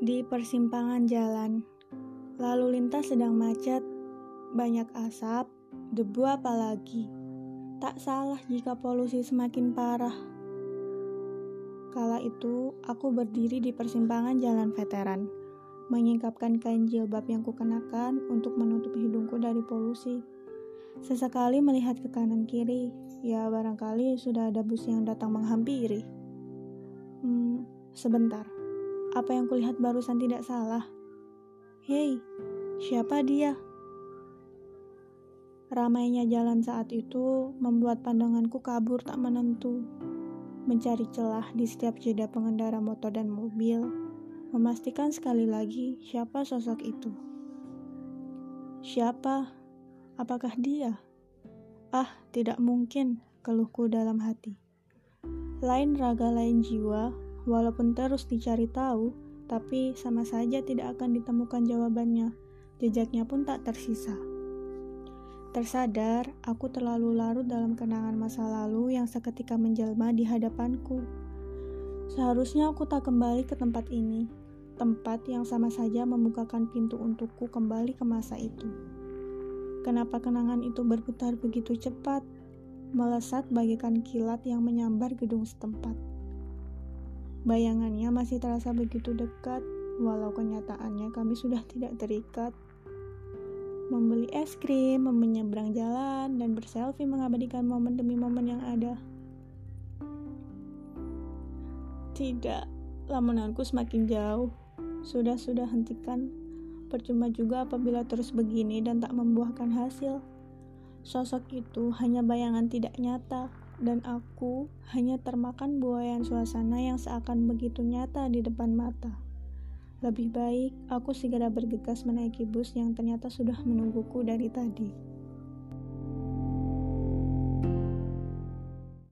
Di persimpangan jalan, lalu lintas sedang macet, banyak asap, debu apalagi. Tak salah jika polusi semakin parah. Kala itu, aku berdiri di persimpangan jalan veteran, menyingkapkan kain jilbab yang kukenakan untuk menutup hidungku dari polusi. Sesekali melihat ke kanan kiri, ya barangkali sudah ada bus yang datang menghampiri. Hmm, sebentar. Apa yang kulihat barusan tidak salah. Hei, siapa dia? Ramainya jalan saat itu membuat pandanganku kabur tak menentu. Mencari celah di setiap jeda pengendara motor dan mobil, memastikan sekali lagi siapa sosok itu. Siapa? Apakah dia? Ah, tidak mungkin, keluhku dalam hati. Lain raga, lain jiwa, Walaupun terus dicari tahu, tapi sama saja tidak akan ditemukan jawabannya. Jejaknya pun tak tersisa. Tersadar, aku terlalu larut dalam kenangan masa lalu yang seketika menjelma di hadapanku. Seharusnya aku tak kembali ke tempat ini, tempat yang sama saja membukakan pintu untukku kembali ke masa itu. Kenapa kenangan itu berputar begitu cepat, melesat bagaikan kilat yang menyambar gedung setempat? Bayangannya masih terasa begitu dekat, walau kenyataannya kami sudah tidak terikat. Membeli es krim, menyeberang jalan, dan berselfie mengabadikan momen demi momen yang ada. Tidak, lamunanku semakin jauh. Sudah-sudah hentikan. Percuma juga apabila terus begini dan tak membuahkan hasil. Sosok itu hanya bayangan tidak nyata dan aku hanya termakan buayan suasana yang seakan begitu nyata di depan mata. Lebih baik aku segera bergegas menaiki bus yang ternyata sudah menungguku dari tadi.